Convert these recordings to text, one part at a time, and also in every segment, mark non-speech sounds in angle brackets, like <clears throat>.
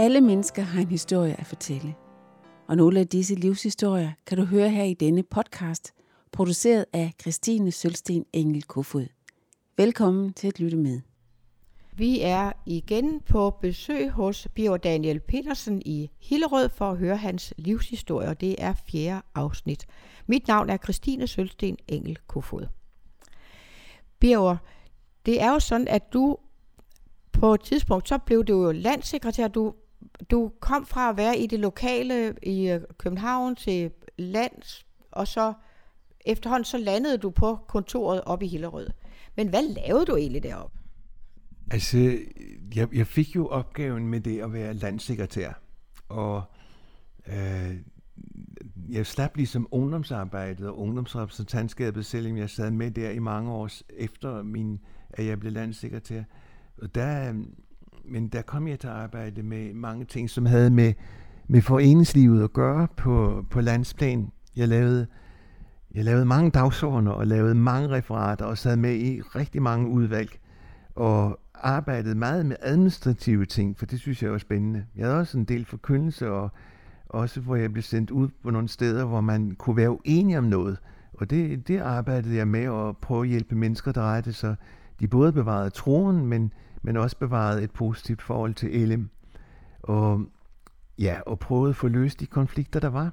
Alle mennesker har en historie at fortælle. Og nogle af disse livshistorier kan du høre her i denne podcast, produceret af Christine Sølsten Engel Kofod. Velkommen til at lytte med. Vi er igen på besøg hos Bjørn Daniel Petersen i Hillerød for at høre hans livshistorie, og det er fjerde afsnit. Mit navn er Christine Sølsten Engel Kofod. Bjørn, det er jo sådan, at du på et tidspunkt, så blev du jo landsekretær. Du, du kom fra at være i det lokale i øh, København til lands, og så efterhånden så landede du på kontoret op i Hillerød. Men hvad lavede du egentlig deroppe? Altså, jeg, jeg fik jo opgaven med det at være landsekretær, og øh, jeg slap ligesom ungdomsarbejdet og ungdomsrepræsentantskabet, selvom jeg sad med der i mange år efter min, at jeg blev landsekretær. Og der, men der kom jeg til at arbejde med mange ting, som havde med, med foreningslivet at gøre på, på landsplan. Jeg lavede, jeg lavede mange dagsordner og lavede mange referater og sad med i rigtig mange udvalg og arbejdede meget med administrative ting, for det synes jeg var spændende. Jeg havde også en del forkyndelse og også hvor jeg blev sendt ud på nogle steder, hvor man kunne være uenig om noget. Og det, det arbejdede jeg med at prøve at hjælpe mennesker, der rette så de både bevarede troen, men, men også bevarede et positivt forhold til Elim. Og, ja, og prøvede at få løst de konflikter, der var.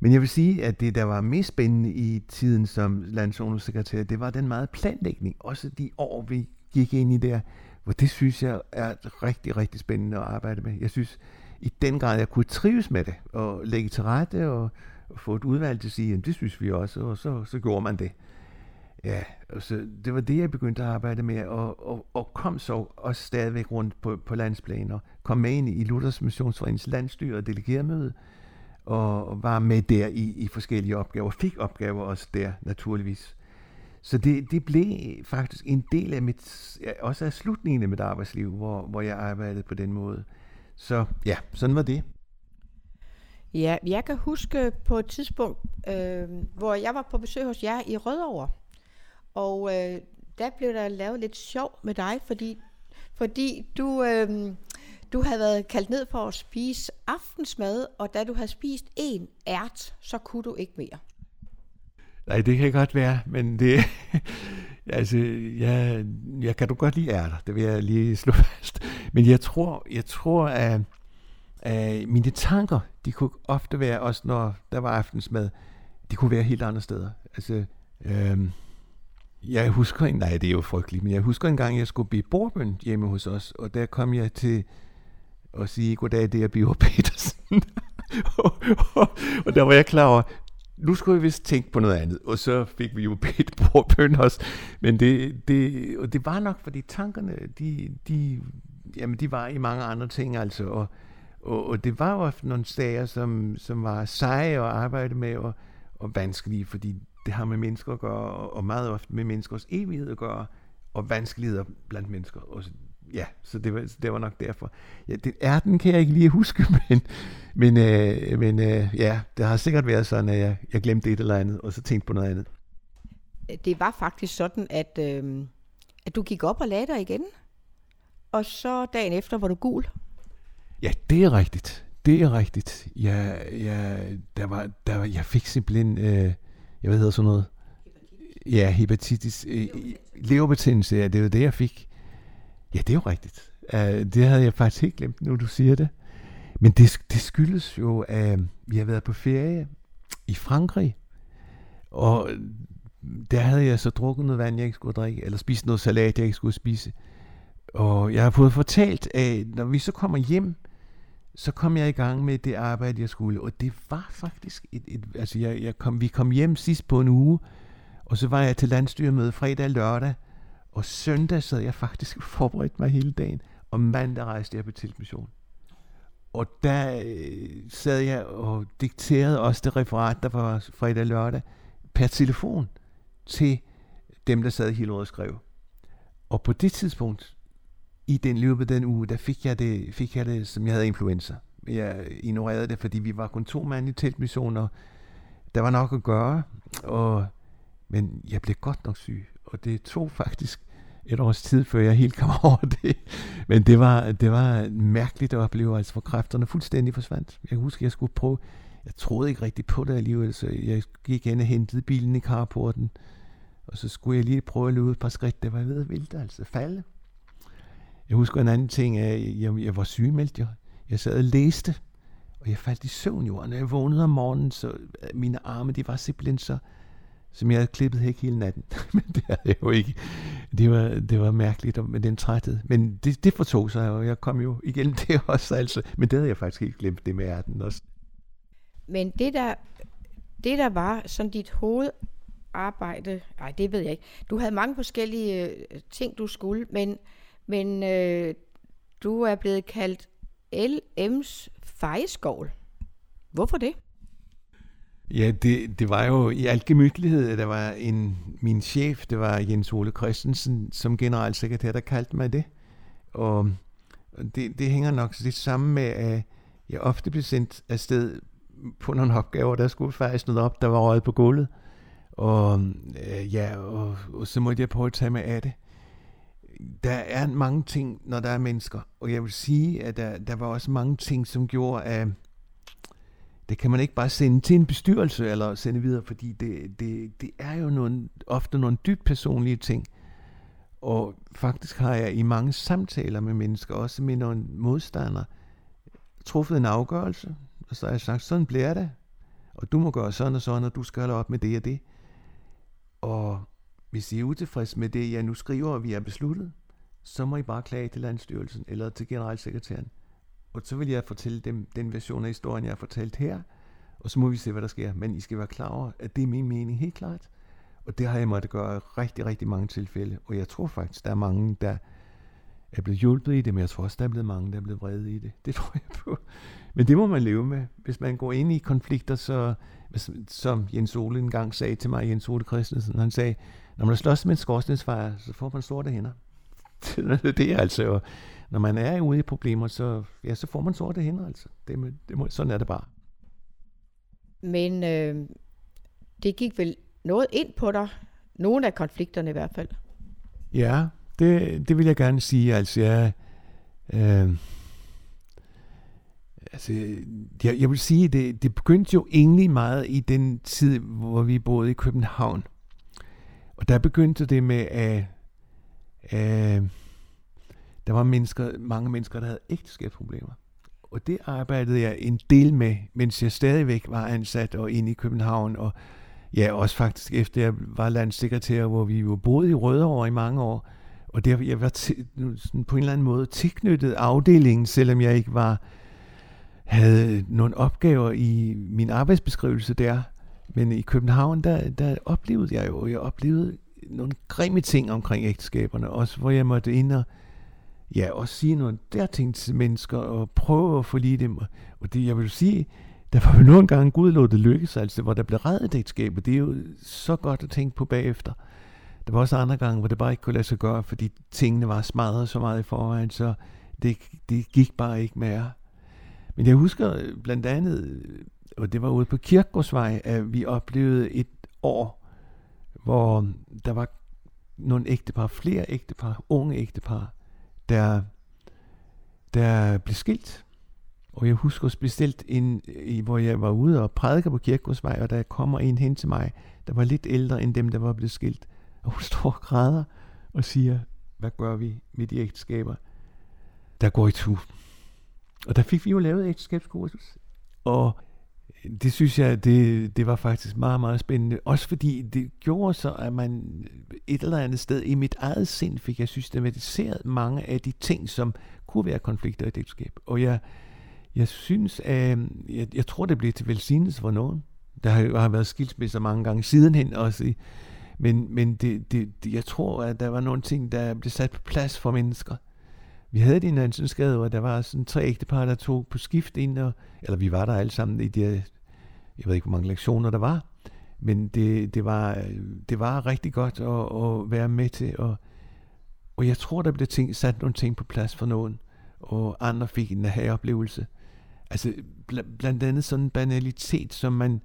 Men jeg vil sige, at det, der var mest spændende i tiden som landsundhedssekretær, det var den meget planlægning. Også de år, vi gik ind i der, hvor det synes jeg er rigtig, rigtig spændende at arbejde med. Jeg synes, i den grad, jeg kunne trives med det, og lægge til rette, og, og få et udvalg til at sige, at det synes vi også, og så, så gjorde man det. Ja, så det var det, jeg begyndte at arbejde med, og, og, og kom så også stadigvæk rundt på, på landsplan, og kom med ind i Luthers Missionsforenings landstyre og delegermøde, og var med der i, i forskellige opgaver, fik opgaver også der, naturligvis. Så det, det blev faktisk en del af mit, også af slutningen af mit arbejdsliv, hvor, hvor jeg arbejdede på den måde. Så ja, sådan var det. Ja, jeg kan huske på et tidspunkt, øh, hvor jeg var på besøg hos jer i Rødovre. Og øh, der blev der lavet lidt sjov med dig, fordi, fordi du, øh, du havde været kaldt ned for at spise aftensmad, og da du havde spist en ært, så kunne du ikke mere. Nej, det kan godt være, men det... <laughs> altså, jeg, jeg kan du godt lide ærter, det vil jeg lige slå <laughs> fast. Men jeg tror, jeg tror at, at mine tanker, de kunne ofte være, også når der var aftensmad, de kunne være helt andre steder. Altså, øhm, jeg husker en, nej, det er jo frygteligt, men jeg husker en gang, jeg skulle blive bordbøn hjemme hos os, og der kom jeg til at sige, goddag, det er Bjørn Petersen. og, <laughs> og, og der var jeg klar over, nu skulle vi vist tænke på noget andet, og så fik vi jo bedt bordbøn også. Men det, det, og det var nok, fordi tankerne, de, de, jamen, de var i mange andre ting, altså, og, og, og det var jo nogle sager, som, som var seje at arbejde med, og, og vanskelige, fordi det har med mennesker at gøre, og meget ofte med menneskers evighed at gøre, og vanskeligheder blandt mennesker. Og ja, så det var, det var nok derfor. Ja, det, er den kan jeg ikke lige huske, <laughs> men, men, øh, men øh, ja, det har sikkert været sådan, at jeg, jeg glemte et eller andet, og så tænkte på noget andet. Det var faktisk sådan, at, øh, at du gik op og lagde dig igen, og så dagen efter var du gul. Ja, det er rigtigt. Det er rigtigt. Jeg, jeg, der var, der var, jeg fik simpelthen, øh, jeg ved hedder sådan noget, Ja, hepatitis. Øh, leverbetændelse, ja, det var det, jeg fik. Ja, det er jo rigtigt. Uh, det havde jeg faktisk helt glemt, nu du siger det. Men det, det skyldes jo, at vi har været på ferie i Frankrig, og der havde jeg så drukket noget vand, jeg ikke skulle drikke, eller spist noget salat, jeg ikke skulle spise. Og jeg har fået fortalt, at når vi så kommer hjem, så kom jeg i gang med det arbejde, jeg skulle. Og det var faktisk et, et altså jeg, jeg kom, vi kom hjem sidst på en uge, og så var jeg til landstyremøde fredag og lørdag, og søndag sad jeg faktisk forberedt mig hele dagen, og mandag rejste jeg på tilmission. Og der øh, sad jeg og dikterede også det referat, der var fredag og lørdag, per telefon til dem, der sad i Hillerød og skrev. Og på det tidspunkt, i den løbet den uge, der fik jeg det, fik jeg det som jeg havde influenza. Jeg ignorerede det, fordi vi var kun to mand i teltmissioner. Der var nok at gøre, og, men jeg blev godt nok syg. Og det tog faktisk et års tid, før jeg helt kom <laughs> over det. Men det var, det var mærkeligt at opleve, altså, hvor kræfterne fuldstændig forsvandt. Jeg husker, jeg skulle prøve, jeg troede ikke rigtig på det alligevel, så jeg gik hen og hentede bilen i carporten, og så skulle jeg lige prøve at løbe et par skridt, det var jeg ved at vælte, altså falde. Jeg husker en anden ting, at jeg, jeg var sygemeldt, jeg, jeg sad og læste, og jeg faldt i søvn jo, og når jeg vågnede om morgenen, så øh, mine arme, de var simpelthen så, som jeg havde klippet hæk hele natten. <laughs> Men det havde jeg jo ikke. Det var, det var mærkeligt med den træthed. Men det, det fortog sig, og jeg kom jo igennem det <laughs> også. Altså. Men det havde jeg faktisk ikke glemt, det med ærten også. Men det der, det der var sådan dit hovedarbejde, nej det ved jeg ikke, du havde mange forskellige øh, ting, du skulle, men, men øh, du er blevet kaldt LM's fejeskål. Hvorfor det? Ja, det, det var jo i al gemytlighed, at der var en, min chef, det var Jens Ole Christensen, som generalsekretær, der kaldte mig det. Og det, det hænger nok lidt sammen med, at jeg ofte blev sendt afsted på nogle opgaver, der skulle faktisk noget op, der var røget på gulvet. Og øh, ja, og, og så måtte jeg prøve at tage mig af det. Der er mange ting, når der er mennesker, og jeg vil sige, at der, der var også mange ting, som gjorde, at det kan man ikke bare sende til en bestyrelse eller sende videre, fordi det, det, det er jo nogle, ofte nogle dybt personlige ting. Og faktisk har jeg i mange samtaler med mennesker, også med nogle modstandere, truffet en afgørelse, og så har jeg sagt, sådan bliver det, og du må gøre sådan og sådan, og du skal holde op med det og det. Og hvis I er utilfredse med det, jeg nu skriver, og vi har besluttet, så må I bare klage til landstyrelsen eller til generalsekretæren. Og så vil jeg fortælle dem den version af historien, jeg har fortalt her, og så må vi se, hvad der sker. Men I skal være klar over, at det er min mening helt klart. Og det har jeg måttet gøre i rigtig, rigtig mange tilfælde. Og jeg tror faktisk, der er mange, der er blevet hjulpet i det, men jeg tror også, der er blevet mange, der er blevet vrede i det. Det tror jeg på. Men det må man leve med. Hvis man går ind i konflikter, så, som Jens Ole engang sagde til mig, Jens Ole Christensen, han sagde, når man slås med en skorstensfejr, så får man sorte hænder. <laughs> det er altså, når man er ude i problemer, så, ja, så får man sorte hænder altså. Det, det må, sådan er det bare. Men øh, det gik vel noget ind på dig, nogle af konflikterne i hvert fald. Ja, det, det vil jeg gerne sige. Altså, jeg, øh, altså, jeg, jeg vil sige, det, det begyndte jo egentlig meget i den tid, hvor vi boede i København. Og der begyndte det med, at at der var mennesker, mange mennesker, der havde ægteskabsproblemer. Og det arbejdede jeg en del med, mens jeg stadigvæk var ansat og inde i København. Og ja, også faktisk efter jeg var landssekretær, hvor vi jo boede i Rødovre i mange år. Og der jeg var t- sådan på en eller anden måde tilknyttet afdelingen, selvom jeg ikke var havde nogle opgaver i min arbejdsbeskrivelse der. Men i København, der, der oplevede jeg jo, jeg oplevede nogle grimme ting omkring ægteskaberne, også hvor jeg måtte ind og ja, også sige nogle der ting til mennesker, og prøve at forlige dem. Og det, jeg vil sige, der var jo nogle gange Gud lå det lykkes, altså hvor der blev reddet ægteskabet. Det er jo så godt at tænke på bagefter. Der var også andre gange, hvor det bare ikke kunne lade sig gøre, fordi tingene var smadret så meget i forvejen, så det, det gik bare ikke mere. Men jeg husker blandt andet, og det var ude på Kirkegårdsvej, at vi oplevede et år, hvor der var nogle ægtepar, flere ægtepar, unge ægtepar, der, der blev skilt. Og jeg husker specielt, en, hvor jeg var ude og prædike på Kirkegårdsvej, og der kommer en hen til mig, der var lidt ældre end dem, der var blevet skilt. Og hun står og græder og siger, hvad gør vi med de ægteskaber, der går i tu? Og der fik vi jo lavet ægteskabskursus. Og det synes jeg, det, det var faktisk meget, meget spændende. Også fordi det gjorde så, at man et eller andet sted i mit eget sind fik jeg systematiseret mange af de ting, som kunne være konflikter i et ægteskab. Og jeg, jeg synes, at jeg, jeg tror, det blev til velsignelse for nogen. Der har jo har været skilsmisser mange gange sidenhen også. Men, men det, det, det, jeg tror, at der var nogle ting, der blev sat på plads for mennesker. Vi havde det i Nansenskade, hvor der var sådan tre ægtepar, der tog på skift ind, og, eller vi var der alle sammen i de, jeg ved ikke, hvor mange lektioner der var, men det, det, var, det var rigtig godt at, at være med til, og, og jeg tror, der blev ting, sat nogle ting på plads for nogen, og andre fik en oplevelse. Altså bl- blandt andet sådan en banalitet, som man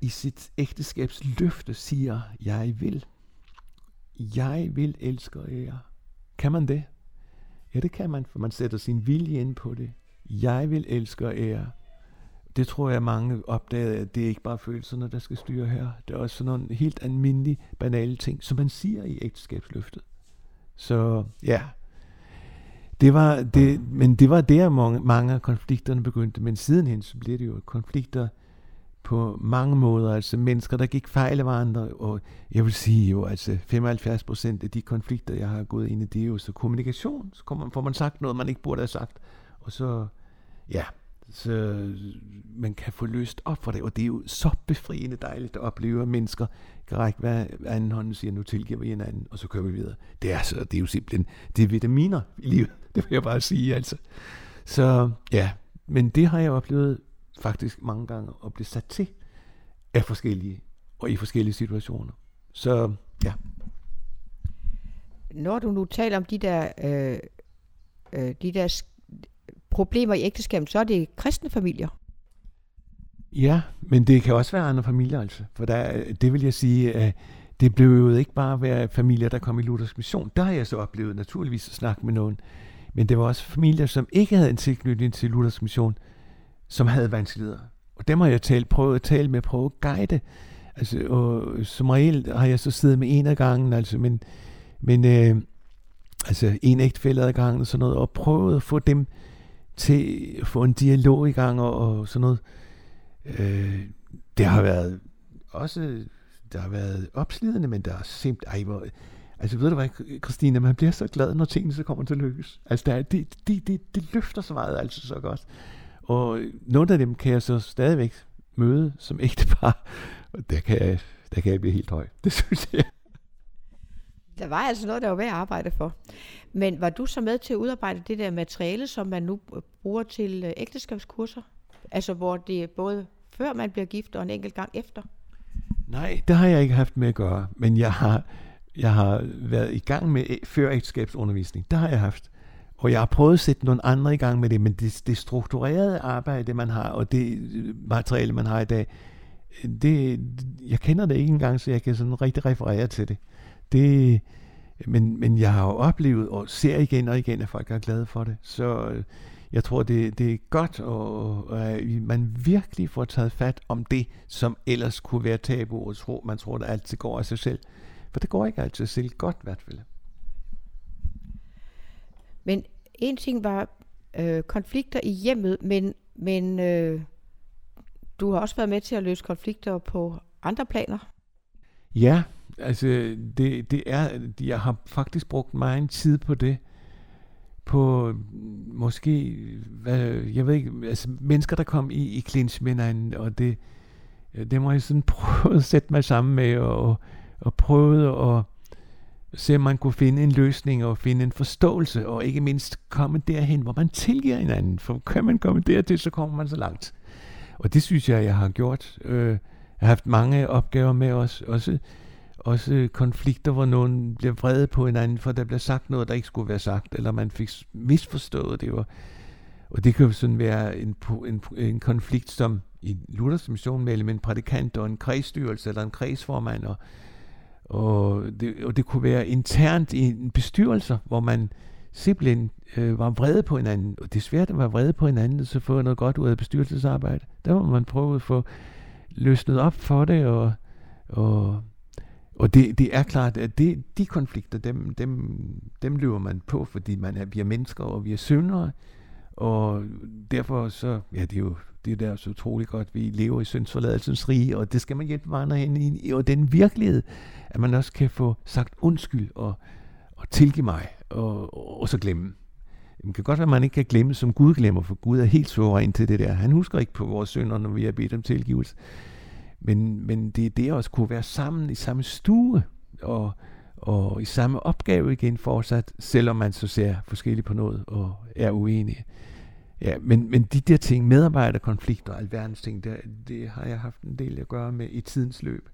i sit ægteskabsløfte siger, jeg vil. jeg vil elske jer. Kan man det? Ja, det kan man, for man sætter sin vilje ind på det. Jeg vil elske jer. Det tror jeg, mange opdagede, at det er ikke bare følelserne, der skal styre her. Det er også sådan nogle helt almindelige, banale ting, som man siger i ægteskabsløftet. Så ja, det var det, men det var der mange, mange af konflikterne begyndte. Men sidenhen så blev det jo konflikter på mange måder. Altså mennesker, der gik fejl af hverandre. Og jeg vil sige jo, altså 75 procent af de konflikter, jeg har gået ind i, det er jo så kommunikation. Så kommer, får man sagt noget, man ikke burde have sagt. Og så, ja, så man kan få løst op for det, og det er jo så befriende dejligt at opleve, at mennesker kan række hver anden hånd siger, nu tilgiver vi hinanden, og så kører vi videre. Det er, så, det er jo simpelthen, det er vitaminer i livet, <laughs> det vil jeg bare sige, altså. Så ja, men det har jeg oplevet faktisk mange gange at blive sat til af forskellige, og i forskellige situationer. Så ja. Når du nu taler om de der, øh, øh, de der problemer i ægteskabet, så er det kristne familier. Ja, men det kan også være andre familier, altså. For der, det vil jeg sige, at det blev jo ikke bare være familier, der kom i Luthers mission. Der har jeg så oplevet naturligvis at snakke med nogen. Men det var også familier, som ikke havde en tilknytning til Luthers mission, som havde vanskeligheder. Og dem har jeg talt, prøvet at tale med, prøvet at guide. Altså, og som regel har jeg så siddet med en af gangen, altså, men, men øh, altså en ægtefælde ad gangen og sådan noget, og prøvet at få dem til at få en dialog i gang og, og sådan noget. Øh, det har været også, der har været opslidende, men der er simpelthen, ej, hvor, altså ved du hvad, Christine, man bliver så glad, når tingene så kommer til at lykkes. Altså der er, det, det, det, det løfter så meget, altså så godt. Og nogle af dem kan jeg så stadigvæk møde som ægtepar, og der kan jeg, der kan jeg blive helt høj. Det synes jeg. Der var altså noget, der var værd at arbejde for. Men var du så med til at udarbejde det der materiale, som man nu øh, bruger til øh, ægteskabskurser? Altså hvor det er både før man bliver gift og en enkelt gang efter? Nej, det har jeg ikke haft med at gøre, men jeg har, jeg har været i gang med før ægteskabsundervisning. Det har jeg haft. Og jeg har prøvet at sætte nogle andre i gang med det, men det, det strukturerede arbejde, man har, og det øh, materiale, man har i dag, det, jeg kender det ikke engang, så jeg kan sådan rigtig referere til det det men, men jeg har jo oplevet og ser igen og igen, at folk er glade for det. Så øh, jeg tror, det, det er godt, og, og at man virkelig får taget fat om det, som ellers kunne være tabu, og tro, man tror, det altid går af sig selv. For det går ikke altid selv godt i hvert fald. Men en ting var øh, konflikter i hjemmet, men, men øh, du har også været med til at løse konflikter på andre planer. Ja, altså det, det er, jeg har faktisk brugt meget tid på det. På måske, hvad, jeg ved ikke, altså mennesker, der kom i, i clinch med hinanden, og det, det må jeg sådan <laughs> prøve at sætte mig sammen med, og, og prøve at se om man kunne finde en løsning og finde en forståelse, og ikke mindst komme derhen, hvor man tilgiver hinanden. For kan man komme dertil, så kommer man så langt. Og det synes jeg, jeg har gjort. Øh, jeg har haft mange opgaver med os, også, også konflikter, hvor nogen bliver vrede på hinanden, for der bliver sagt noget, der ikke skulle være sagt, eller man fik misforstået det. Var, og det kan jo sådan være en, en, en konflikt, som i Luthers mission mellem en prædikant og en kredsstyrelse, eller en kredsformand, og og det, og det kunne være internt i en bestyrelse, hvor man simpelthen øh, var vrede på hinanden. Og det er svært at være vrede på hinanden, så få noget godt ud af bestyrelsesarbejde. Der må man prøve at få løsnet op for det, og, og, og det, det er klart, at det, de konflikter, dem, dem, dem løber man på, fordi man er, vi er mennesker, og vi er syndere, og derfor så, ja, det er jo det er der så utroligt godt, vi lever i syndsforladelsens rige, og det skal man hjælpe andre hen i, og den virkelighed, at man også kan få sagt undskyld og, og tilgive mig, og, og, og så glemme. Det kan godt være, at man ikke kan glemme, som Gud glemmer, for Gud er helt suveræn til det der. Han husker ikke på vores synder, når vi har bedt om tilgivelse. Men, men det er det også kunne være sammen i samme stue, og, og i samme opgave igen fortsat, selvom man så ser forskelligt på noget og er uenige. Ja, men, men de der ting, medarbejderkonflikter og alverdens ting, det, det har jeg haft en del at gøre med i tidens løb.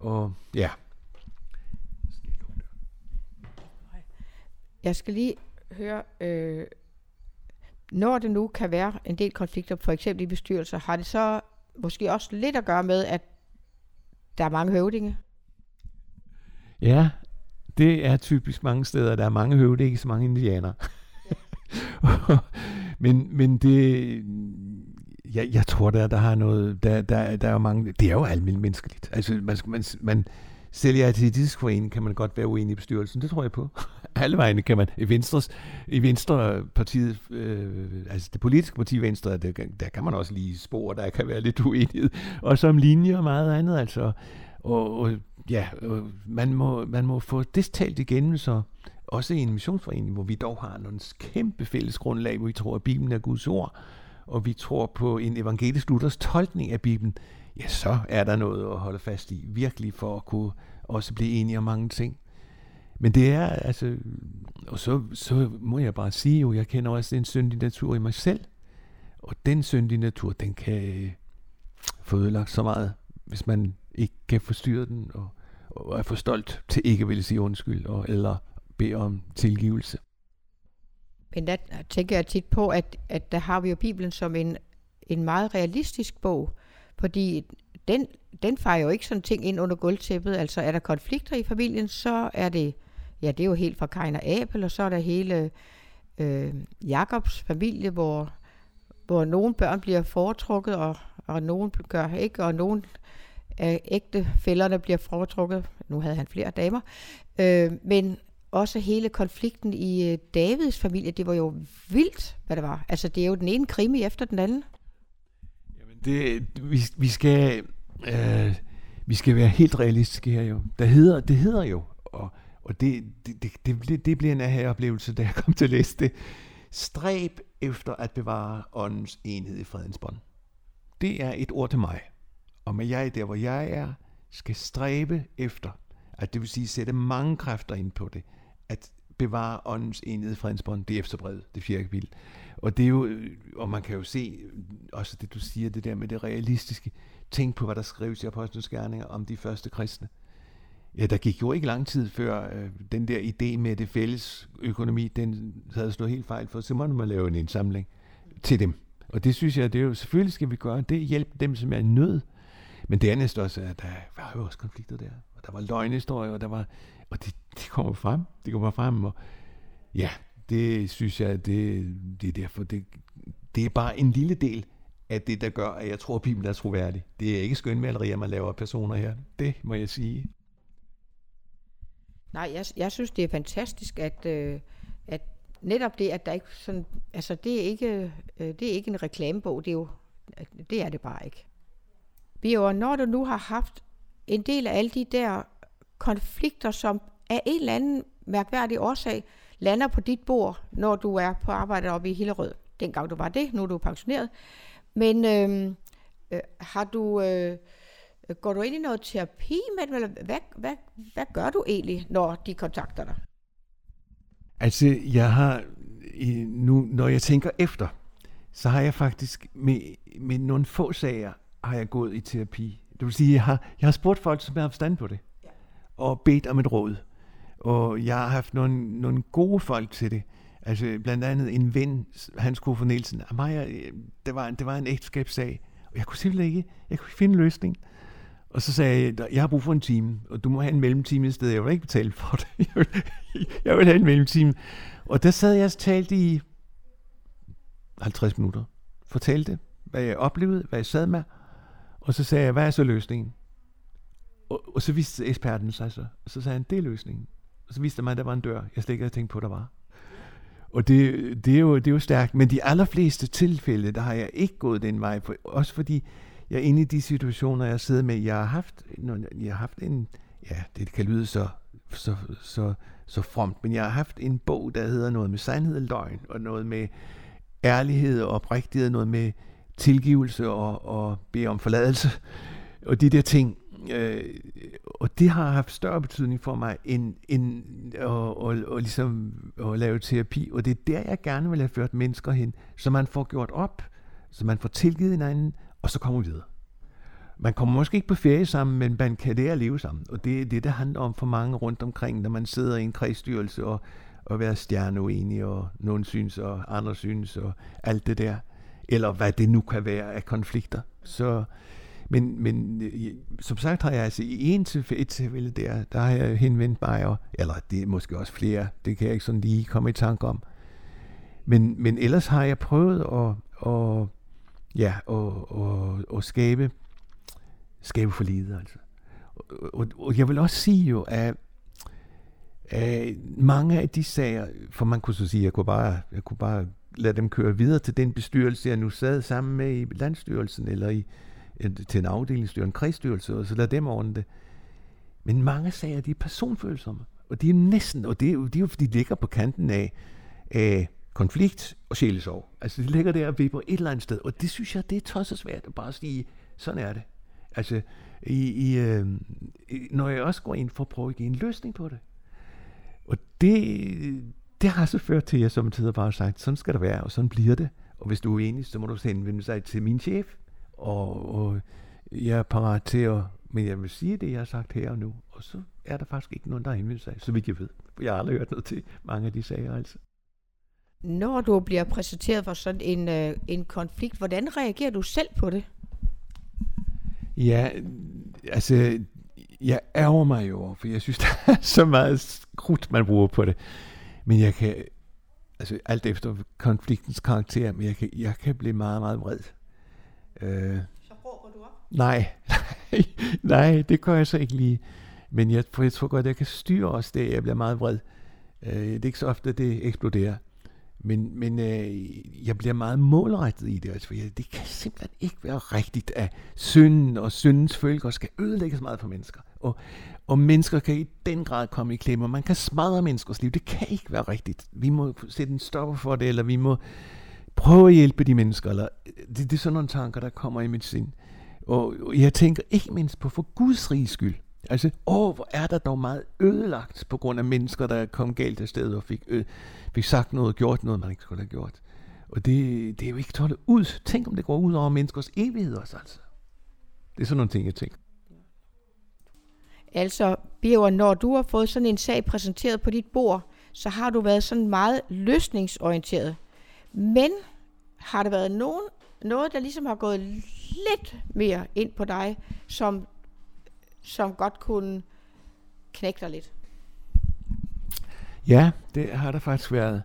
Og ja. Jeg skal lige høre, øh, når det nu kan være en del konflikter, for eksempel i bestyrelser, har det så måske også lidt at gøre med, at der er mange høvdinge? Ja, Det er typisk mange steder. Der er mange høvdinge, ikke så mange indianere. <laughs> men, men det, jeg, jeg tror, der, der har noget, der, der, der er jo mange, det er jo almindeligt menneskeligt. Altså, man, man, man selv i Atletisk Forening kan man godt være uenig i bestyrelsen, det tror jeg på. Alle vegne kan man. I, Venstres, i Venstrepartiet, øh, altså det politiske parti Venstre, der, der kan man også lige spore, der kan være lidt uenighed. Og som linje og meget andet, altså. Og, og ja, og man, må, man må få det talt igennem, så også i en missionsforening, hvor vi dog har nogle kæmpe fælles grundlag, hvor vi tror, at Bibelen er Guds ord, og vi tror på en evangelisk Luthers tolkning af Bibelen, ja, så er der noget at holde fast i, virkelig for at kunne også blive enige om mange ting. Men det er, altså, og så, så må jeg bare sige jo, jeg kender også en syndig natur i mig selv, og den syndige natur, den kan øh, få ødelagt så meget, hvis man ikke kan forstyrre den, og, og er for stolt til ikke at ville sige undskyld, og, eller bede om tilgivelse. Men der tænker jeg tit på, at, at der har vi jo Bibelen som en, en meget realistisk bog, fordi den, den fejrer jo ikke sådan ting ind under gulvtæppet. Altså er der konflikter i familien, så er det, ja det er jo helt fra Kain og Abel, og så er der hele øh, Jakobs familie, hvor, hvor nogle børn bliver foretrukket, og, og nogen gør ikke, og nogle af ægte fælderne bliver foretrukket. Nu havde han flere damer. Øh, men også hele konflikten i øh, Davids familie, det var jo vildt, hvad det var. Altså, det er jo den ene krimi efter den anden. Jamen, det, vi, vi skal... Øh, vi skal være helt realistiske her jo. Det hedder, det hedder jo, og, og det, det, det, det, det bliver en af oplevelse, da jeg kom til at læse det. Stræb efter at bevare åndens enhed i fredens bånd. Det er et ord til mig. Og med jeg der, hvor jeg er, skal stræbe efter, at det vil sige sætte mange kræfter ind på det, at bevare åndens enhed i fredens bånd, det er efterbrevet, det fjerde kapitel. Og det er jo, og man kan jo se, også det du siger, det der med det realistiske, tænk på, hvad der skrives i Apostlenes Gerninger om de første kristne. Ja, der gik jo ikke lang tid før øh, den der idé med det fælles økonomi, den havde slået helt fejl for, så måtte man lave en indsamling til dem. Og det synes jeg, det er jo, selvfølgelig skal vi gøre det, hjælpe dem, som er i nød. Men det andet også, at der var jo også konflikter der. Og der var løgnhistorier, og der var, og det, det kommer frem. det kommer frem, og ja, det synes jeg, det, det er derfor, det, det er bare en lille del af det, der gør, at jeg tror, at Bibelen er troværdig. Det er ikke skønmalerier, man laver af personer her. Det må jeg sige. Nej, jeg, jeg synes, det er fantastisk, at, øh, at netop det, at der ikke sådan, altså det er ikke, øh, det er ikke en reklamebog, det er jo, det er det bare ikke. Bjørn, når du nu har haft en del af alle de der konflikter, som af en eller anden mærkværdig årsag lander på dit bord, når du er på arbejde oppe i Hillerød. Dengang du var det, nu er du pensioneret. Men øh, øh, har du, øh, går du ind i noget terapi med dem, eller hvad, hvad, hvad gør du egentlig, når de kontakter dig? Altså, jeg har, nu, når jeg tænker efter, så har jeg faktisk med, med nogle få sager, har jeg gået i terapi. Det vil sige, jeg har, jeg har spurgt folk, som har forstand på det, ja. og bedt om et råd. Og jeg har haft nogle, nogle gode folk til det. Altså blandt andet en ven, Hans Koffer Nielsen. Mig, det, var, det var en ægteskabssag, og jeg kunne simpelthen ikke, jeg kunne ikke finde en løsning. Og så sagde jeg, jeg har brug for en time, og du må have en mellemtime i stedet. Jeg vil ikke betale for det. <laughs> Jeg vil, jeg vil have en mellemtime. Og der sad jeg og talte i 50 minutter. Fortalte, hvad jeg oplevede, hvad jeg sad med. Og så sagde jeg, hvad er så løsningen? Og, og så viste eksperten sig så. Og så sagde han, det er løsningen. Og så viste det mig, at der var en dør, jeg slet ikke havde tænkt på, der var. Og det, det, er jo, det er jo stærkt. Men de allerfleste tilfælde, der har jeg ikke gået den vej. For, også fordi jeg er inde i de situationer, jeg sidder med. Jeg har haft, jeg har haft en, ja, det kan lyde så, så, så, så fromt, men jeg har haft en bog, der hedder noget med sandhed og løgn, og noget med ærlighed og oprigtighed, noget med tilgivelse og, og bede om forladelse. Og de der ting, øh, og det har haft større betydning for mig, end, end at, og, og ligesom at lave terapi. Og det er der, jeg gerne vil have ført mennesker hen, så man får gjort op, så man får tilgivet hinanden, og så kommer vi videre. Man kommer måske ikke på ferie sammen, men man kan lære at leve sammen. Og det er det, der handler om for mange rundt omkring, når man sidder i en kredsstyrelse og, og være stjerneuenig, og nogen synes, og andre synes, og alt det der. Eller hvad det nu kan være af konflikter. Så Men, men øh, som sagt har jeg altså i en tilfælde, et tilfælde der, der har jeg henvendt mig, og, eller det er måske også flere, det kan jeg ikke sådan lige komme i tanke om. Men, men ellers har jeg prøvet at, at ja, og, og, og skabe, skabe for livet, altså. Og, og, og jeg vil også sige jo, at at mange af de sager, for man kunne så sige, at jeg kunne bare, jeg kunne bare lade dem køre videre til den bestyrelse, jeg nu sad sammen med i landstyrelsen, eller i, øh, til en afdelingsstyrelse, en kredsstyrelse, og så lade dem ordne det. Men mange sager, de er personfølsomme. Og de er næsten, og det er jo, de de ligger på kanten af, af konflikt og sjælesorg. Altså de ligger der og vipper et eller andet sted, og det synes jeg, det er tosset svært at bare sige, sådan er det. Altså, i, i, øh, når jeg også går ind for at prøve at give en løsning på det. Og det, det har så ført til, at jeg som tider bare har sagt, sådan skal det være, og sådan bliver det. Og hvis du er uenig, så må du henvende sig til min chef, og, og jeg er parat til at, men jeg vil sige det, jeg har sagt her og nu, og så er der faktisk ikke nogen, der har henvendt sig, så vidt jeg ved. For jeg har aldrig hørt noget til mange af de sager, altså. Når du bliver præsenteret for sådan en, øh, en konflikt, hvordan reagerer du selv på det? Ja, altså, jeg ærger mig jo for jeg synes, <laughs> der er så meget krudt, man bruger på det. Men jeg kan, altså alt efter konfliktens karakter, men jeg kan, jeg kan blive meget, meget vred. Øh, så råber du op? Nej, nej, <laughs> nej, det gør jeg så ikke lige. Men jeg, for jeg tror godt, jeg kan styre også det, jeg bliver meget vred. Øh, det er ikke så ofte, det eksploderer. Men, men øh, jeg bliver meget målrettet i det, altså, for jeg, det kan simpelthen ikke være rigtigt, at synden og syndens følger skal ødelægge så meget for mennesker. Og, og mennesker kan i den grad komme i klemme, og man kan smadre menneskers liv. Det kan ikke være rigtigt. Vi må sætte en stopper for det, eller vi må prøve at hjælpe de mennesker. Eller, det, det er sådan nogle tanker, der kommer i mit sind. Og, og jeg tænker ikke mindst på for Guds rige skyld. Altså, åh, hvor er der dog meget ødelagt på grund af mennesker, der kom galt af sted og fik, øh, fik sagt noget, gjort noget, man ikke skulle have gjort. Og det, det er jo ikke tålet ud. Tænk, om det går ud over menneskers evighed også, altså. Det er sådan nogle ting, jeg tænker. Altså, Birger, når du har fået sådan en sag præsenteret på dit bord, så har du været sådan meget løsningsorienteret. Men har der været nogen, noget, der ligesom har gået lidt mere ind på dig, som som godt kunne knække dig lidt? Ja, det har der faktisk været.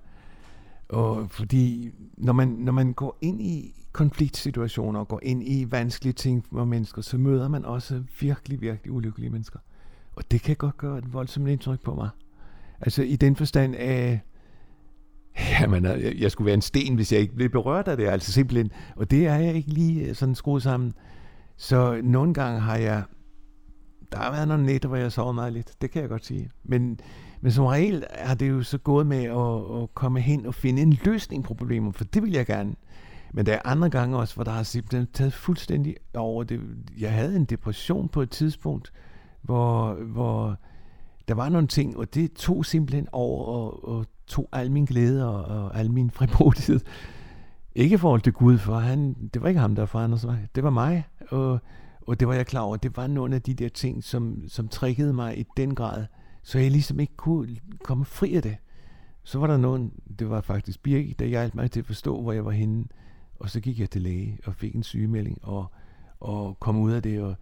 Og fordi når man, når man går ind i konfliktsituationer og går ind i vanskelige ting med mennesker, så møder man også virkelig, virkelig ulykkelige mennesker. Og det kan godt gøre et voldsomt indtryk på mig. Altså i den forstand af, jamen, jeg skulle være en sten, hvis jeg ikke blev berørt af det, altså simpelthen. Og det er jeg ikke lige øh, sådan skruet sammen. Så nogle gange har jeg der har været nogle nætter, hvor jeg sover meget lidt. Det kan jeg godt sige. Men, men som regel har det jo så gået med at, at komme hen og finde en løsning på problemet, for det vil jeg gerne. Men der er andre gange også, hvor der har simpelthen taget fuldstændig over det. Jeg havde en depression på et tidspunkt, hvor, hvor der var nogle ting, og det tog simpelthen over og, og tog al min glæde og, og al min frimodighed. Ikke i forhold til Gud, for han, det var ikke ham, der forandrede sig. Det var mig. Og, og det var jeg klar over, det var nogle af de der ting, som, som triggede mig i den grad, så jeg ligesom ikke kunne komme fri af det. Så var der nogen, det var faktisk Birgit, der hjalp mig til at forstå, hvor jeg var henne. Og så gik jeg til læge og fik en sygemelding og, og kom ud af det, og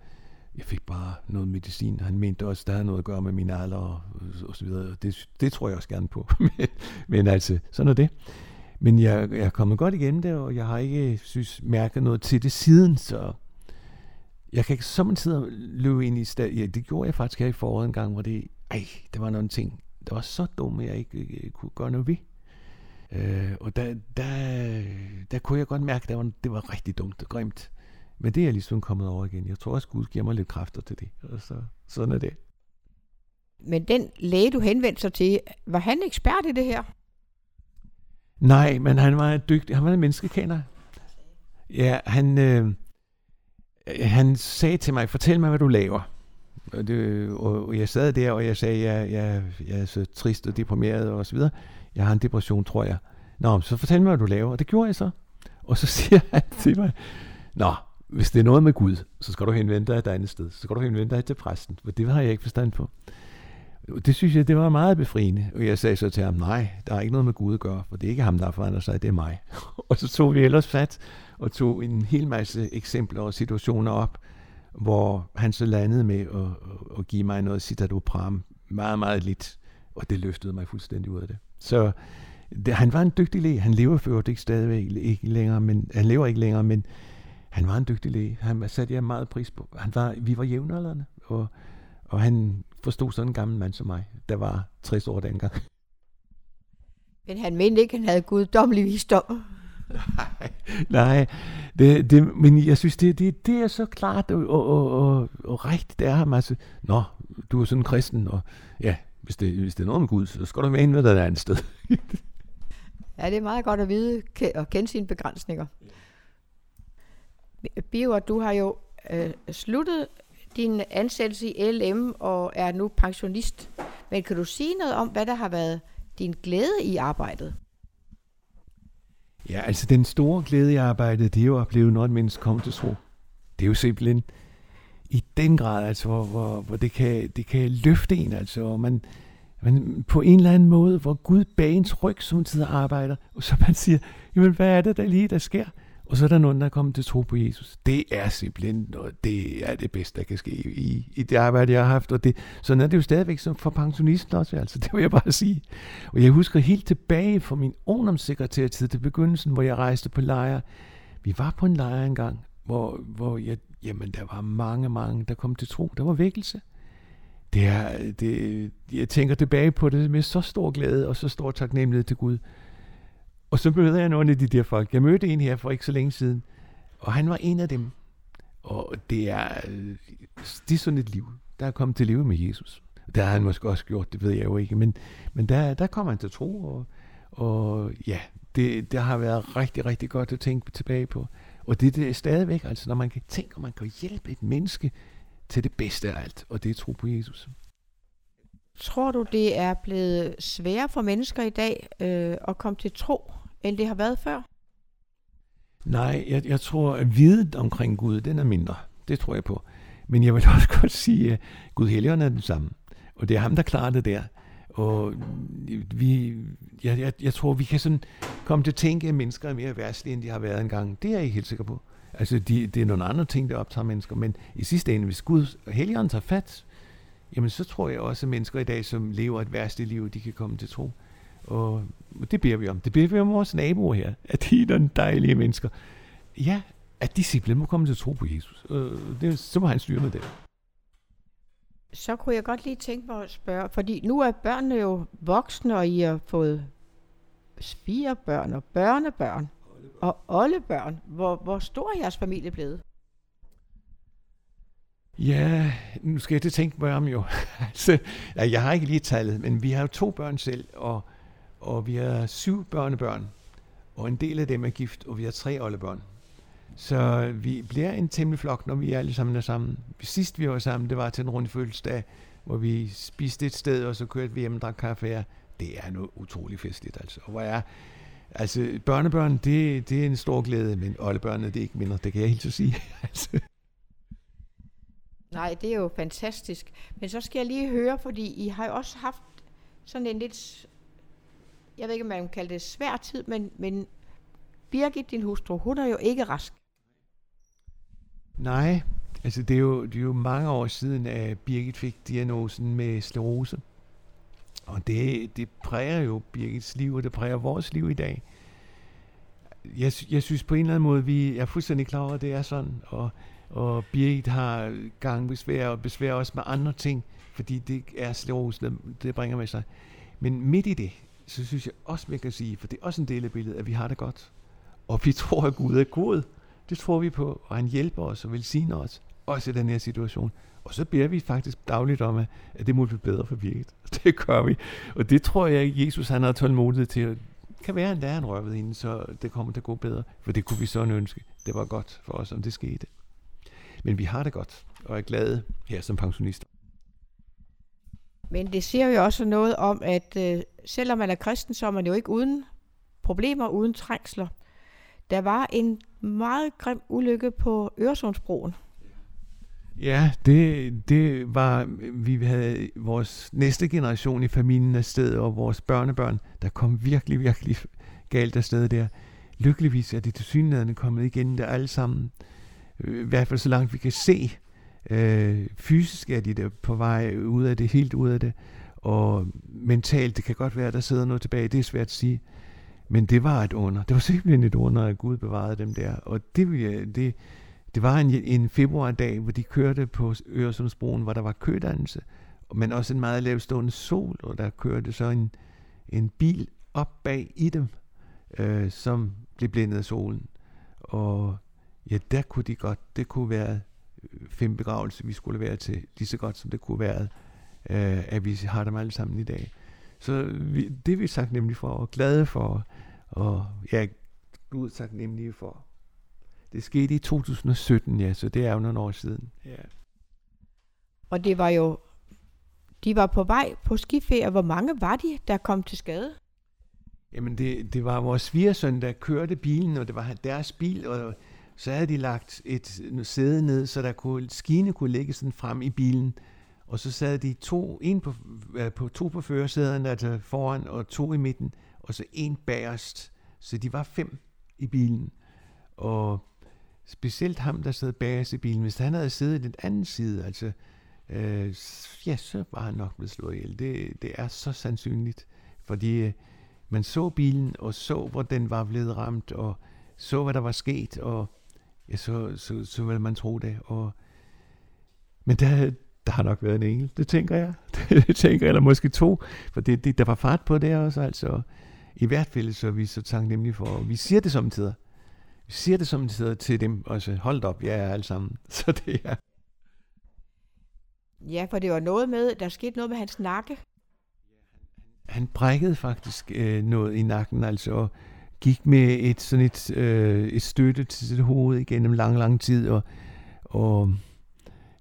jeg fik bare noget medicin. Han mente også, der havde noget at gøre med min alder og, og så videre. Det, det tror jeg også gerne på. <laughs> men, men altså, sådan er det. Men jeg, jeg er kommet godt igennem det, og jeg har ikke synes, mærket noget til det siden, så jeg kan ikke samtidig løbe ind i stedet. Ja, det gjorde jeg faktisk her i foråret en gang, hvor det, ej, det var nogle ting, der var så dumme, at jeg ikke øh, kunne gøre noget ved. Øh, og der, der, der kunne jeg godt mærke, at det var, det var rigtig dumt og grimt. Men det er jeg ligesom kommet over igen. Jeg tror også, Gud giver mig lidt kræfter til det. Og så, sådan er det. Men den læge, du henvendte sig til, var han ekspert i det her? Nej, men han var dygtig. Han var en menneskekender. Ja, han, øh, Øh, han sagde til mig, fortæl mig, hvad du laver. Og, det, og jeg sad der, og jeg sagde, jeg, jeg, jeg er så trist og deprimeret og så videre. Jeg har en depression, tror jeg. Nå, så fortæl mig, hvad du laver. Og det gjorde jeg så. Og så <laughs> siger han til mig, Nå, hvis det er noget med Gud, så skal du henvende dig et andet sted. Så skal du henvende dig til præsten, for det har jeg ikke forstand på. Det synes jeg, det var meget befriende. Og jeg sagde så til ham, nej, der er ikke noget med Gud at gøre, for det er ikke ham, der forandrer sig, det er mig. <laughs> og så tog vi ellers fat og tog en hel masse eksempler og situationer op, hvor han så landede med at, at, give mig noget citadopram, meget, meget lidt, og det løftede mig fuldstændig ud af det. Så det, han var en dygtig læge. Han lever for ikke stadigvæk ikke længere, men han lever ikke længere, men han var en dygtig læge. Han satte jeg meget pris på. Han var, vi var jævnaldrende, og, og han forstod sådan en gammel mand som mig, der var 60 år dengang. Men han mente ikke, at han havde guddommelig visdom nej, <laughs> nej. Det, det, men jeg synes, det, det, det er så klart og, og, og, og rigtigt, det er ham. Altså, Nå, du er sådan en kristen, og ja, hvis det, hvis det er noget med Gud, så skal du mene en dig et andet sted. <laughs> ja, det er meget godt at vide og kende sine begrænsninger. Biver, du har jo øh, sluttet din ansættelse i LM og er nu pensionist. Men kan du sige noget om, hvad der har været din glæde i arbejdet? Ja, altså den store glæde i arbejdet, det er jo at opleve, når et menneske kommer til tro. Det er jo simpelthen i den grad, altså, hvor, hvor, hvor det, kan, det kan løfte en, altså, og man, man på en eller anden måde, hvor Gud bag ens ryg som tid arbejder, og så man siger, jamen hvad er det der lige, der sker? Og så er der nogen, der er kommet til tro på Jesus. Det er simpelthen, noget, det er det bedste, der kan ske i, i det arbejde, jeg har haft. Og det, sådan er det jo stadigvæk som for pensionisten også, altså, <laughs> det vil jeg bare sige. Og jeg husker helt tilbage fra min ungdomssekretærtid til begyndelsen, hvor jeg rejste på lejre. Vi var på en lejr engang, hvor, hvor jeg, jamen, der var mange, mange, der kom til tro. Der var vækkelse. Det er, det, jeg tænker tilbage på det med så stor glæde og så stor taknemmelighed til Gud. Og så møder jeg nogle af de der folk. Jeg mødte en her for ikke så længe siden, og han var en af dem. Og det er, det er sådan et liv, der er kommet til live med Jesus. Der har han måske også gjort, det ved jeg jo ikke, men, men der, der kommer han til tro, og, og ja, det, det har været rigtig, rigtig godt at tænke tilbage på. Og det, det er stadigvæk, altså når man kan tænke, at man kan hjælpe et menneske til det bedste af alt, og det er tro på Jesus. Tror du, det er blevet sværere for mennesker i dag øh, at komme til tro, end det har været før? Nej, jeg, jeg tror, at viden omkring Gud, den er mindre. Det tror jeg på. Men jeg vil <laughs> også godt sige, at Gud Helligånd er den samme. Og det er ham, der klarer det der. Og vi, jeg, jeg, jeg tror, vi kan sådan komme til at tænke, at mennesker er mere værtslige, end de har været engang. Det er jeg ikke helt sikker på. Altså, de, det er nogle andre ting, der optager mennesker. Men i sidste ende, hvis Gud og Helligånden tager fat, jamen så tror jeg også, at mennesker i dag, som lever et værste liv, de kan komme til tro. Og det beder vi om. Det beder vi om vores naboer her, at de er nogle dejlige mennesker. Ja, at de simpelthen må komme til tro på Jesus. Øh, det, så må han styre med det. Så kunne jeg godt lige tænke mig at spørge, fordi nu er børnene jo voksne, og I har fået svigerbørn og børnebørn og oldebørn. Hvor, hvor stor er jeres familie blevet? Ja, nu skal jeg til tænke mig om jo. <laughs> altså, jeg har ikke lige tallet, men vi har jo to børn selv, og, og vi har syv børnebørn, og en del af dem er gift, og vi har tre oldebørn. Så vi bliver en temmelig flok, når vi alle sammen er sammen. Sidst vi var sammen, det var til en runde fødselsdag, hvor vi spiste et sted, og så kørte vi hjem og drak kaffe. Det er noget utrolig festligt, altså. Og hvor er, altså, børnebørn, det, det er en stor glæde, men oldebørnene, det er ikke mindre, det kan jeg helt så sige. <laughs> altså. Nej, det er jo fantastisk. Men så skal jeg lige høre, fordi I har jo også haft sådan en lidt, jeg ved ikke, om man kan kalde det svær tid, men, men Birgit, din hustru, hun er jo ikke rask. Nej, altså det er, jo, det er jo mange år siden, at Birgit fik diagnosen med sklerose. Og det, det præger jo Birgits liv, og det præger vores liv i dag. Jeg, jeg synes på en eller anden måde, vi er fuldstændig klar over, at det er sådan. Og og Birgit har gangbesvær og besvær også med andre ting, fordi det er slås, det bringer med sig. Men midt i det, så synes jeg også, man kan sige, for det er også en del af billedet, at vi har det godt. Og vi <laughs> tror, at Gud er god. Det tror vi på, og han hjælper os og velsigner os, også i den her situation. Og så beder vi faktisk dagligt om, at det må blive bedre for Birgit. <laughs> Det gør vi. Og det tror jeg, at Jesus han har tålmodighed til. Det kan være, at der er en røvet inden, så det kommer til at gå bedre. For det kunne vi så ønske. Det var godt for os, om det skete. Men vi har det godt, og er glade her som pensionister. Men det siger jo også noget om, at øh, selvom man er kristen, så er man jo ikke uden problemer, uden trængsler. Der var en meget grim ulykke på Øresundsbroen. Ja, det, det var, vi havde vores næste generation i familien afsted, og vores børnebørn, der kom virkelig, virkelig galt afsted der. Lykkeligvis er det til synligheden kommet igen der alle sammen Øh, i hvert fald så langt vi kan se. Øh, fysisk er de der på vej ud af det, helt ud af det. Og mentalt, det kan godt være, der sidder noget tilbage. Det er svært at sige. Men det var et under. Det var simpelthen et under, at Gud bevarede dem der. Og det, det, det var en, en februardag, hvor de kørte på Øresundsbroen, hvor der var kødannelse, men også en meget lavstående sol, og der kørte så en, en bil op bag i dem, øh, som blev blændet af solen. Og ja, der kunne de godt, det kunne være fem begravelser, vi skulle være til, lige så godt som det kunne være, øh, at vi har dem alle sammen i dag. Så vi, det er vi sagt nemlig for, og glade for, og ja, Gud sagt nemlig for. Det skete i 2017, ja, så det er jo nogle år siden. Ja. Og det var jo, de var på vej på skiferie. Hvor mange var de, der kom til skade? Jamen, det, det var vores svigersøn, der kørte bilen, og det var deres bil, og så havde de lagt et sæde ned, så der kunne, skine kunne ligge sådan frem i bilen. Og så sad de to, en på, på, to på førersæderne, altså foran, og to i midten, og så en bagerst. Så de var fem i bilen. Og specielt ham, der sad bagerst i bilen, hvis han havde siddet i den anden side, altså, øh, ja, så var han nok blevet slået ihjel. Det, det er så sandsynligt, fordi øh, man så bilen, og så, hvor den var blevet ramt, og så, hvad der var sket, og ja, så, så, så ville man tro det. Og, men der, der har nok været en engel, det tænker jeg. <laughs> det tænker jeg, eller måske to, for det, det, der var fart på det også, altså. I hvert fald så er vi så taknemmelige for, vi siger det samtidig. Vi siger det samtidig til dem også, hold op, jeg er alle sammen. <laughs> Så det er... Ja, for det var noget med, der skete noget med hans nakke. Han brækkede faktisk øh, noget i nakken, altså, gik med et sådan et, øh, et støtte til sit hoved igennem lang, lang tid, og, og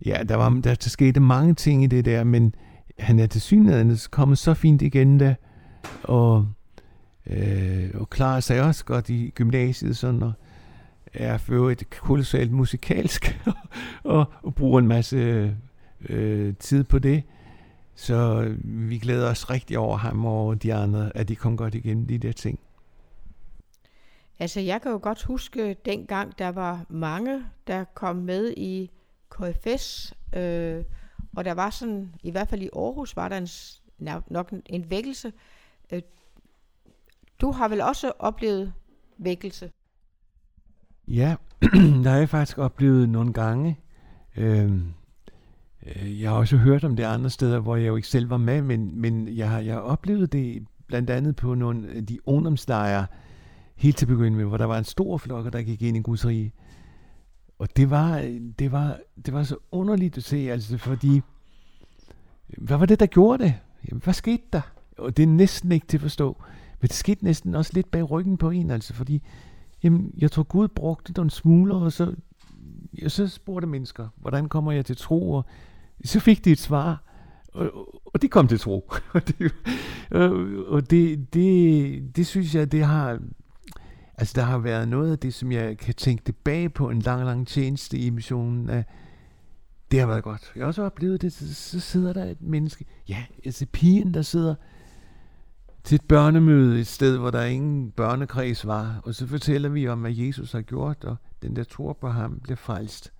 ja, der, var, der, der skete mange ting i det der, men han er til synligheden kommet så fint igen der, og, øh, og klarer sig også godt i gymnasiet, sådan, og er for et kolossalt musikalsk, <laughs> og, og bruger en masse øh, tid på det. Så vi glæder os rigtig over ham og de andre, at de kom godt igennem de der ting. Altså, jeg kan jo godt huske dengang, der var mange, der kom med i KFS, øh, og der var sådan, i hvert fald i Aarhus, var der en, nok en, en vækkelse. Øh, du har vel også oplevet vækkelse? Ja, <clears throat> der har jeg faktisk oplevet nogle gange. Øhm, øh, jeg har også hørt om det andre steder, hvor jeg jo ikke selv var med, men, men jeg, har, jeg har oplevet det blandt andet på nogle af de ungdomslejre, helt til begynde med, hvor der var en stor flok, der gik ind i Guds rige. Og det var, det var, det var så underligt at se, altså fordi, hvad var det, der gjorde det? Jamen, hvad skete der? Og det er næsten ikke til at forstå. Men det skete næsten også lidt bag ryggen på en, altså fordi, jamen, jeg tror Gud brugte nogle smugler, og så, jeg så spurgte mennesker, hvordan kommer jeg til tro? Og så fik de et svar, og, og de kom til tro. <laughs> og det, og det, det, det synes jeg, det har Altså, der har været noget af det, som jeg kan tænke tilbage på en lang, lang tjeneste i missionen. At det har været godt. Jeg har også oplevet det, så, så sidder der et menneske. Ja, altså pigen, der sidder til et børnemøde et sted, hvor der ingen børnekreds var. Og så fortæller vi om, hvad Jesus har gjort, og den der tror på ham bliver frelst.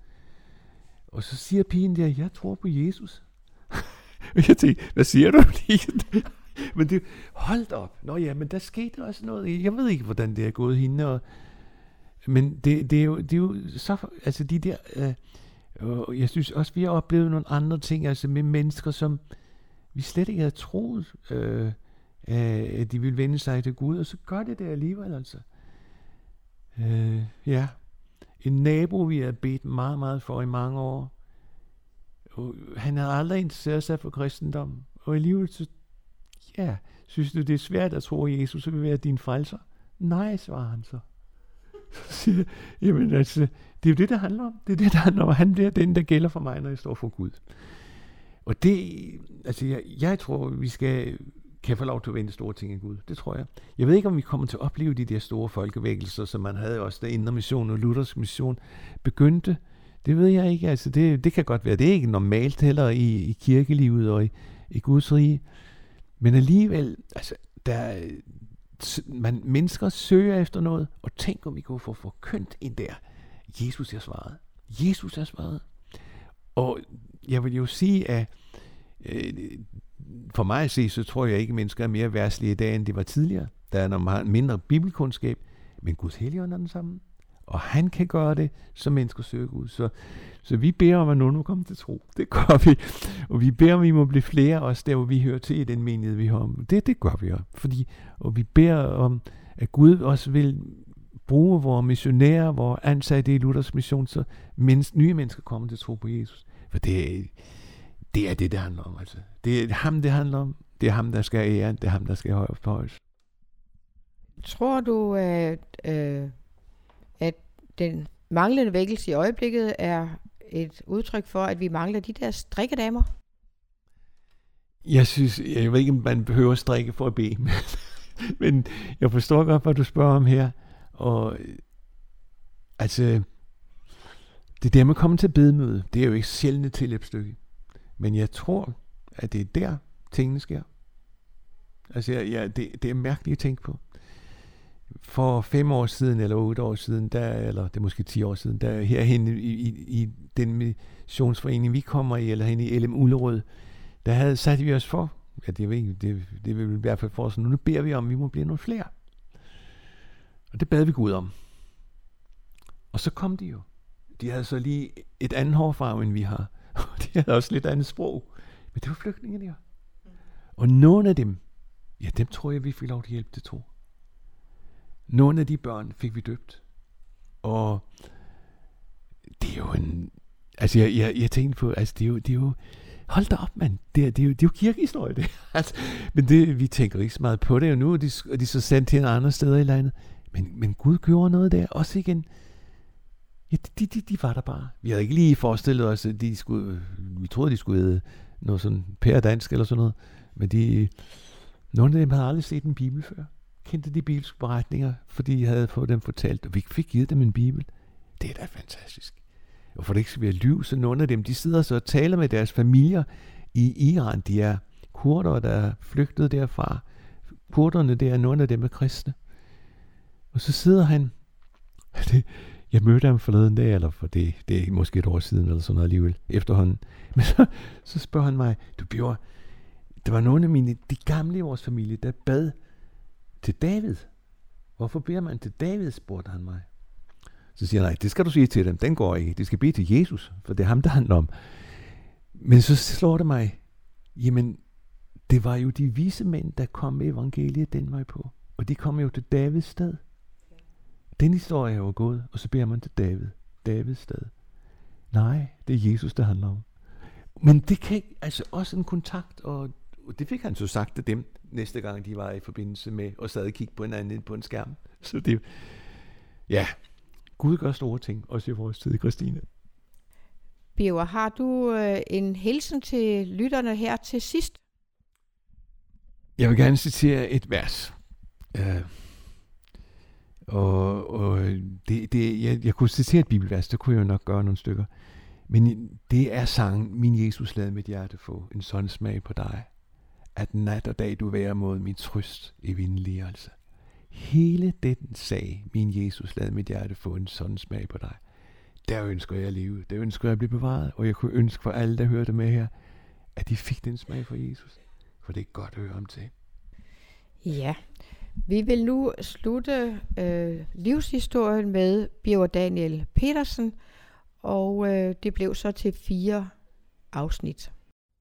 Og så siger pigen der, jeg tror på Jesus. <laughs> og jeg tænker, hvad siger du? lige? <laughs> men det, hold op. Nå ja, men der skete også noget. Jeg ved ikke, hvordan det er gået hende. Og, men det, det, er jo, det er jo så, altså de der, øh, og jeg synes også, vi har oplevet nogle andre ting, altså med mennesker, som vi slet ikke havde troet, øh, at de ville vende sig til Gud, og så gør det det alligevel, altså. Øh, ja. En nabo, vi har bedt meget, meget for i mange år, og han havde aldrig interesseret sig for kristendom, og alligevel så Ja, synes du, det er svært at tro, at Jesus vil være din frelser? Nej, svarer han så. Så siger jeg, jamen altså, det er jo det, det handler om. Det er det, der handler om. Han bliver den, der gælder for mig, når jeg står for Gud. Og det, altså jeg, jeg tror, vi skal, kan få lov til at vende store ting i Gud. Det tror jeg. Jeg ved ikke, om vi kommer til at opleve de der store folkevækkelser, som man havde også, da Indre Mission og Luthers Mission begyndte. Det ved jeg ikke. Altså det, det kan godt være. Det er ikke normalt heller i, i kirkelivet og i, i Guds rige. Men alligevel, altså, der, man, mennesker søger efter noget, og tænk om vi kunne få forkyndt ind der. Jesus er svaret. Jesus er svaret. Og jeg vil jo sige, at øh, for mig at se, så tror jeg ikke, at mennesker er mere værtslige i dag, end det var tidligere. Der er, når man har mindre bibelkundskab, men Guds helligånd er den samme. Og han kan gøre det, som mennesker søger Gud. Så, så vi beder om, at nogen må komme til tro. Det gør vi. Og vi beder om, at vi må blive flere også der, hvor vi hører til i den menighed, vi har. Det, det gør vi også. Fordi, og vi beder om, at Gud også vil bruge vores missionærer, vores ansatte i Luthers mission, så mens, nye mennesker kommer til tro på Jesus. For det, det er det, det handler om. Altså. Det er ham, det handler om. Det er ham, der skal ære. Det er ham, der skal højere på højst. Tror du, at, øh, den manglende vækkelse i øjeblikket er et udtryk for, at vi mangler de der strikkedamer? Jeg synes, jeg ved ikke, om man behøver at strikke for at bede, <laughs> men, men jeg forstår godt, hvad du spørger om her. Og altså, det der med at komme til bedemøde, det er jo ikke sjældent et tilløbsstykke. Men jeg tror, at det er der, tingene sker. Altså, ja, det, det er mærkeligt at tænke på. For fem år siden, eller otte år siden, der, eller det er måske ti år siden, der herhen i, i, i den missionsforening, vi kommer i, eller hen i LM Ullerød, der havde sat vi os for, ja, det, ved ikke, det, det vil i hvert fald for os, nu beder vi om, at vi må blive nogle flere. Og det bad vi Gud om. Og så kom de jo. De havde så lige et andet hårfarve, end vi har. Og <laughs> de havde også lidt andet sprog. Men det var flygtninge der. Og nogle af dem, ja, dem tror jeg, vi fik lov til hjælp til tror nogle af de børn fik vi døbt. Og det er jo en... Altså, jeg, jeg, jeg tænkte på, altså, det er jo, det er jo hold da op, mand. Det er, det er, jo, det er jo kirkehistorie, det. Altså, men det, vi tænker ikke så meget på det, og nu er de, er de så sendt til andre steder i landet. Men, men Gud gjorde noget der, også igen. Ja, de, de, de var der bare. Vi havde ikke lige forestillet os, at de skulle, øh, vi troede, de skulle vide noget sådan pæredansk eller sådan noget. Men de, nogle af dem havde aldrig set en bibel før. Kendte de bibelske beretninger, fordi jeg havde fået dem fortalt, og vi fik givet dem en bibel. Det er da fantastisk. Og for det ikke skal være liv, så nogle af dem, de sidder så og taler med deres familier i Iran. De er kurder, der er flygtet derfra. Kurderne, det er nogle af dem er kristne. Og så sidder han, <laughs> det, jeg mødte ham forleden dag, eller for det, det er måske et år siden, eller sådan noget alligevel, efterhånden. <laughs> Men så, så spørger han mig, du Bjørn, der var nogle af mine, de gamle i vores familie, der bad til David. Hvorfor beder man til David, spurgte han mig. Så siger han, nej, det skal du sige til dem, den går ikke. De skal bede til Jesus, for det er ham, der handler om. Men så slår det mig, jamen, det var jo de vise mænd, der kom med evangeliet den vej på. Og de kom jo til Davids sted. Den historie er jo gået, og så beder man til David. Davids sted. Nej, det er Jesus, der handler om. Men det kan altså også en kontakt, og det fik han så sagt til dem, næste gang de var i forbindelse med, og sad og kiggede på hinanden på en skærm. <laughs> Så det, ja, Gud gør store ting, også i vores tid, Christine. Birger, har du øh, en hilsen til lytterne her til sidst? Jeg vil gerne citere et vers. Uh, og, og det, det, jeg, jeg kunne citere et bibelvers, det kunne jeg jo nok gøre nogle stykker. Men det er sangen, min Jesus lad mit hjerte få en sådan smag på dig, at nat og dag du være mod min trøst i vindligelse. Hele den sag, min Jesus lad mit hjerte få en sådan smag på dig, der ønsker jeg at leve, der ønsker jeg at blive bevaret, og jeg kunne ønske for alle, der hørte med her, at de fik den smag for Jesus. For det er godt at høre om til. Ja, vi vil nu slutte øh, livshistorien med Birger Daniel Petersen, og øh, det blev så til fire afsnit.